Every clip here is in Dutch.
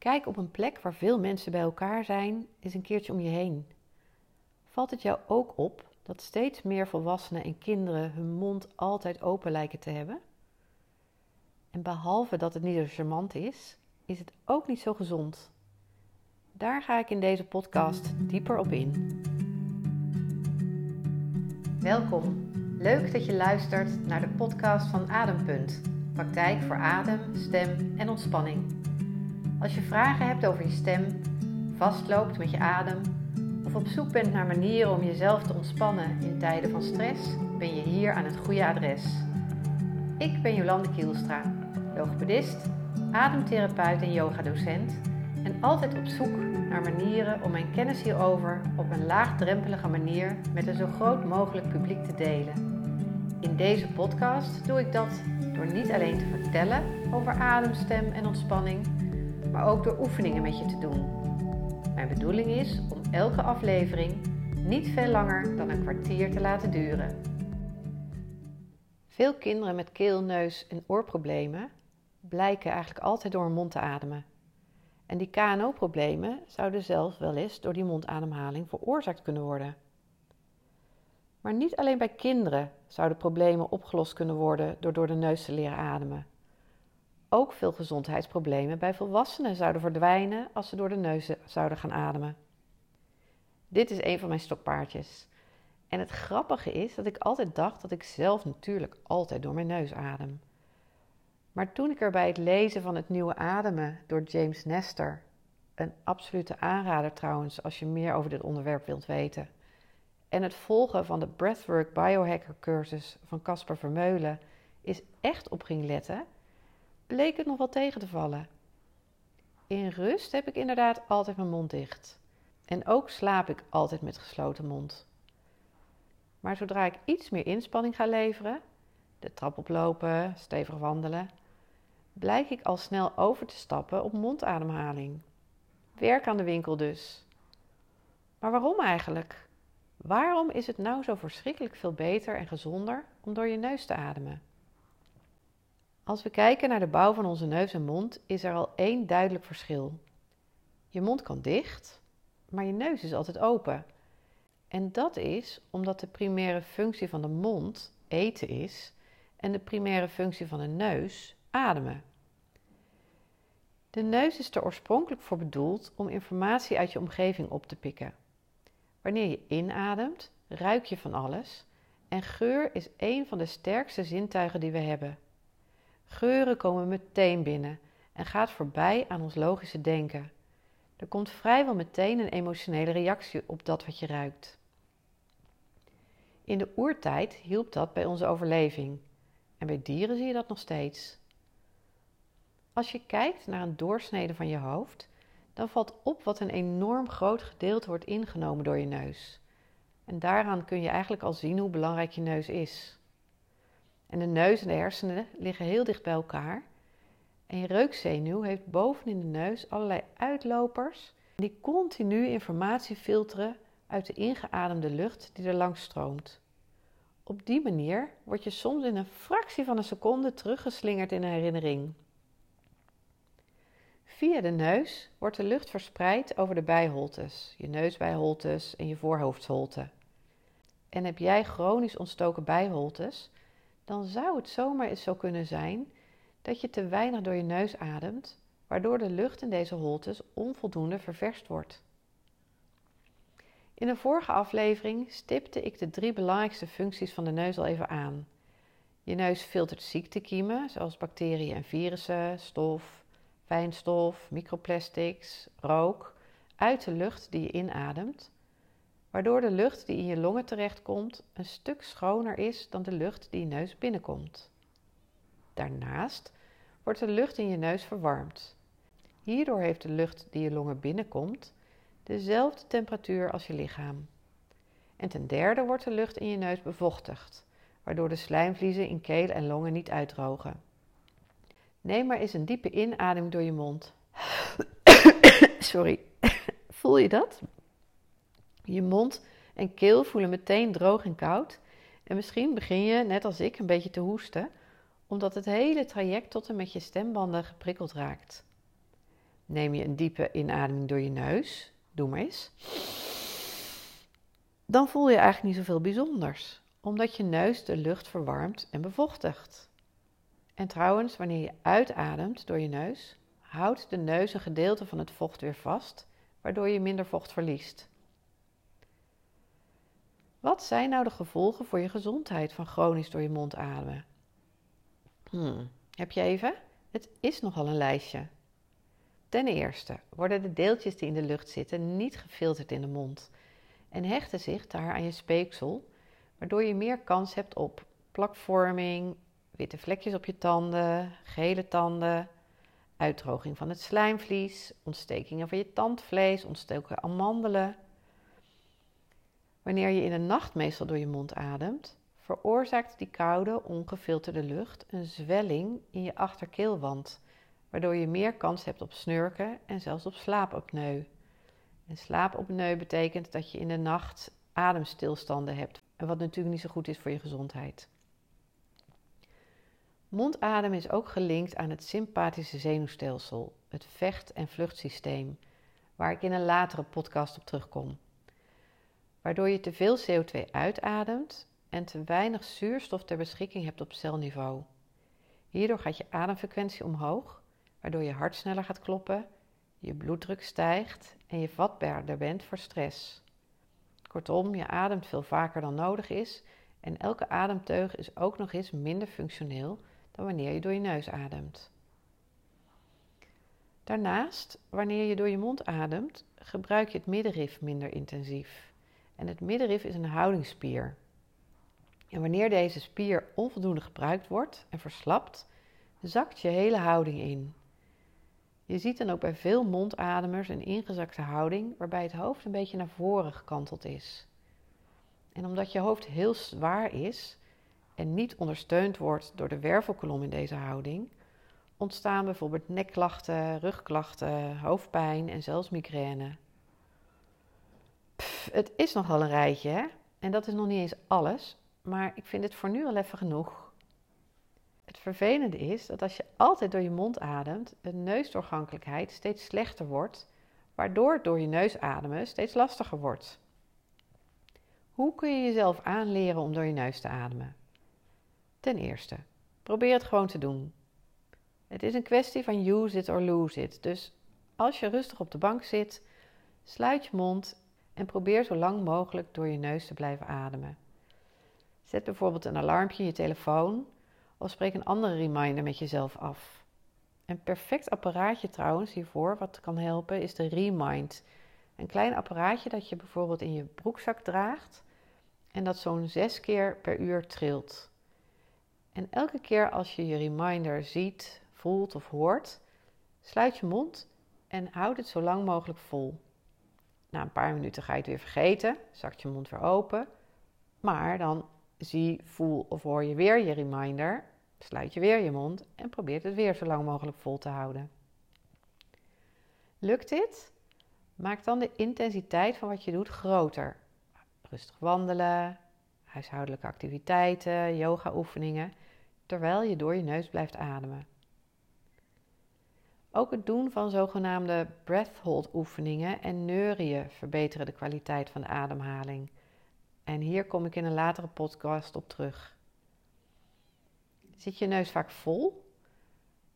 Kijk op een plek waar veel mensen bij elkaar zijn, eens een keertje om je heen. Valt het jou ook op dat steeds meer volwassenen en kinderen hun mond altijd open lijken te hebben? En behalve dat het niet zo charmant is, is het ook niet zo gezond. Daar ga ik in deze podcast dieper op in. Welkom. Leuk dat je luistert naar de podcast van Adempunt. Praktijk voor adem, stem en ontspanning. Als je vragen hebt over je stem, vastloopt met je adem of op zoek bent naar manieren om jezelf te ontspannen in tijden van stress, ben je hier aan het goede adres. Ik ben Jolande Kielstra, logopedist, ademtherapeut en yogadocent en altijd op zoek naar manieren om mijn kennis hierover op een laagdrempelige manier met een zo groot mogelijk publiek te delen. In deze podcast doe ik dat door niet alleen te vertellen over ademstem en ontspanning, maar ook door oefeningen met je te doen. Mijn bedoeling is om elke aflevering niet veel langer dan een kwartier te laten duren. Veel kinderen met keel, neus en oorproblemen blijken eigenlijk altijd door hun mond te ademen. En die KNO-problemen zouden zelfs wel eens door die mondademhaling veroorzaakt kunnen worden. Maar niet alleen bij kinderen zouden problemen opgelost kunnen worden door door de neus te leren ademen. Ook veel gezondheidsproblemen bij volwassenen zouden verdwijnen als ze door de neus zouden gaan ademen. Dit is een van mijn stokpaardjes. En het grappige is dat ik altijd dacht dat ik zelf natuurlijk altijd door mijn neus adem. Maar toen ik er bij het lezen van het nieuwe Ademen door James Nestor, een absolute aanrader trouwens als je meer over dit onderwerp wilt weten, en het volgen van de Breathwork Biohacker cursus van Casper Vermeulen is echt op ging letten, bleek het nog wel tegen te vallen. In rust heb ik inderdaad altijd mijn mond dicht. En ook slaap ik altijd met gesloten mond. Maar zodra ik iets meer inspanning ga leveren, de trap oplopen, stevig wandelen, blijk ik al snel over te stappen op mondademhaling. Werk aan de winkel dus. Maar waarom eigenlijk? Waarom is het nou zo verschrikkelijk veel beter en gezonder om door je neus te ademen? Als we kijken naar de bouw van onze neus en mond, is er al één duidelijk verschil. Je mond kan dicht, maar je neus is altijd open. En dat is omdat de primaire functie van de mond eten is en de primaire functie van de neus ademen. De neus is er oorspronkelijk voor bedoeld om informatie uit je omgeving op te pikken. Wanneer je inademt, ruik je van alles en geur is een van de sterkste zintuigen die we hebben. Geuren komen meteen binnen en gaat voorbij aan ons logische denken. Er komt vrijwel meteen een emotionele reactie op dat wat je ruikt. In de oertijd hielp dat bij onze overleving en bij dieren zie je dat nog steeds. Als je kijkt naar een doorsnede van je hoofd, dan valt op wat een enorm groot gedeelte wordt ingenomen door je neus. En daaraan kun je eigenlijk al zien hoe belangrijk je neus is. En de neus en de hersenen liggen heel dicht bij elkaar. En je reukzenuw heeft bovenin de neus allerlei uitlopers die continu informatie filteren uit de ingeademde lucht die er langs stroomt. Op die manier word je soms in een fractie van een seconde teruggeslingerd in een herinnering. Via de neus wordt de lucht verspreid over de bijholtes, je neusbijholtes en je voorhoofdsholte. En heb jij chronisch ontstoken bijholtes, dan zou het zomaar eens zo kunnen zijn dat je te weinig door je neus ademt, waardoor de lucht in deze holtes onvoldoende ververst wordt. In de vorige aflevering stipte ik de drie belangrijkste functies van de neus al even aan. Je neus filtert ziektekiemen, zoals bacteriën en virussen, stof, fijnstof, microplastics, rook uit de lucht die je inademt, waardoor de lucht die in je longen terechtkomt een stuk schoner is dan de lucht die je neus binnenkomt. Daarnaast wordt de lucht in je neus verwarmd. Hierdoor heeft de lucht die je longen binnenkomt dezelfde temperatuur als je lichaam. En ten derde wordt de lucht in je neus bevochtigd, waardoor de slijmvliezen in keel en longen niet uitdrogen. Neem maar eens een diepe inademing door je mond. Sorry. Voel je dat? Je mond en keel voelen meteen droog en koud. En misschien begin je, net als ik, een beetje te hoesten, omdat het hele traject tot en met je stembanden geprikkeld raakt. Neem je een diepe inademing door je neus. Doe maar eens. Dan voel je eigenlijk niet zoveel bijzonders, omdat je neus de lucht verwarmt en bevochtigt. En trouwens, wanneer je uitademt door je neus, houdt de neus een gedeelte van het vocht weer vast, waardoor je minder vocht verliest. Wat zijn nou de gevolgen voor je gezondheid van chronisch door je mond ademen? Hmm, heb je even? Het is nogal een lijstje. Ten eerste worden de deeltjes die in de lucht zitten niet gefilterd in de mond en hechten zich daar aan je speeksel, waardoor je meer kans hebt op plakvorming, witte vlekjes op je tanden, gele tanden, uitdroging van het slijmvlies, ontstekingen van je tandvlees, ontstoken amandelen. Wanneer je in de nacht meestal door je mond ademt, veroorzaakt die koude, ongefilterde lucht een zwelling in je achterkeelwand, waardoor je meer kans hebt op snurken en zelfs op slaapapneu. En slaapapneu betekent dat je in de nacht ademstilstanden hebt, wat natuurlijk niet zo goed is voor je gezondheid. Mondadem is ook gelinkt aan het sympathische zenuwstelsel, het vecht- en vluchtsysteem, waar ik in een latere podcast op terugkom. Waardoor je te veel CO2 uitademt en te weinig zuurstof ter beschikking hebt op celniveau. Hierdoor gaat je ademfrequentie omhoog, waardoor je hart sneller gaat kloppen, je bloeddruk stijgt en je vatbaarder bent voor stress. Kortom, je ademt veel vaker dan nodig is en elke ademteug is ook nog eens minder functioneel dan wanneer je door je neus ademt. Daarnaast, wanneer je door je mond ademt, gebruik je het middenrif minder intensief. En het middenrif is een houdingsspier. En wanneer deze spier onvoldoende gebruikt wordt en verslapt, zakt je hele houding in. Je ziet dan ook bij veel mondademers een ingezakte houding waarbij het hoofd een beetje naar voren gekanteld is. En omdat je hoofd heel zwaar is en niet ondersteund wordt door de wervelkolom in deze houding, ontstaan bijvoorbeeld nekklachten, rugklachten, hoofdpijn en zelfs migraine. Het is nogal een rijtje, hè? En dat is nog niet eens alles, maar ik vind het voor nu al even genoeg. Het vervelende is dat als je altijd door je mond ademt, de neusdoorgankelijkheid steeds slechter wordt, waardoor het door je neus ademen steeds lastiger wordt. Hoe kun je jezelf aanleren om door je neus te ademen? Ten eerste, probeer het gewoon te doen. Het is een kwestie van use it or lose it. Dus als je rustig op de bank zit, sluit je mond en probeer zo lang mogelijk door je neus te blijven ademen. Zet bijvoorbeeld een alarmpje in je telefoon of spreek een andere reminder met jezelf af. Een perfect apparaatje trouwens hiervoor, wat kan helpen, is de Remind. Een klein apparaatje dat je bijvoorbeeld in je broekzak draagt en dat zo'n zes keer per uur trilt. En elke keer als je je reminder ziet, voelt of hoort, sluit je mond en houd het zo lang mogelijk vol. Na een paar minuten ga je het weer vergeten, zakt je mond weer open, maar dan zie, voel of hoor je weer je reminder, sluit je weer je mond en probeert het weer zo lang mogelijk vol te houden. Lukt dit? Maak dan de intensiteit van wat je doet groter. Rustig wandelen, huishoudelijke activiteiten, yoga-oefeningen, terwijl je door je neus blijft ademen. Ook het doen van zogenaamde breath hold oefeningen en neurieën verbeteren de kwaliteit van de ademhaling. En hier kom ik in een latere podcast op terug. Zit je neus vaak vol?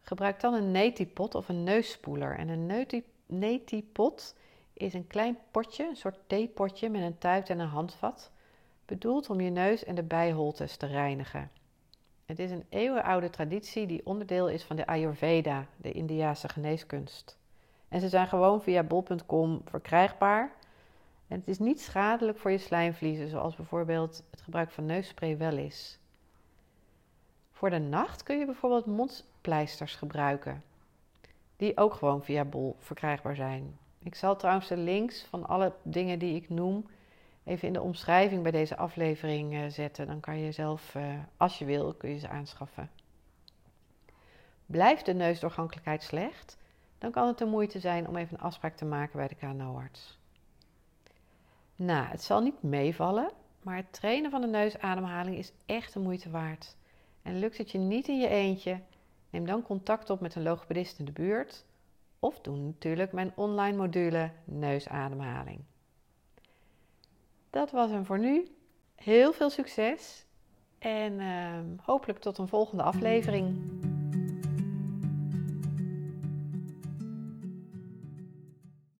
Gebruik dan een neti-pot of een neusspoeler. En een neti-pot is een klein potje, een soort theepotje met een tuit en een handvat, bedoeld om je neus en de bijholtes te reinigen. Het is een eeuwenoude traditie die onderdeel is van de Ayurveda, de Indiase geneeskunst. En ze zijn gewoon via bol.com verkrijgbaar. En het is niet schadelijk voor je slijmvliezen, zoals bijvoorbeeld het gebruik van neusspray wel is. Voor de nacht kun je bijvoorbeeld mondpleisters gebruiken, die ook gewoon via Bol verkrijgbaar zijn. Ik zal trouwens de links van alle dingen die ik noem even in de omschrijving bij deze aflevering uh, zetten. Dan kan je zelf, uh, als je wil, kun je ze aanschaffen. Blijft de neusdoorgankelijkheid slecht, dan kan het de moeite zijn om even een afspraak te maken bij de KNO-arts. Nou, het zal niet meevallen, maar het trainen van de neusademhaling is echt de moeite waard. En lukt het je niet in je eentje, neem dan contact op met een logopedist in de buurt Of doe natuurlijk mijn online module neusademhaling. Dat was hem voor nu. Heel veel succes en uh, hopelijk tot een volgende aflevering.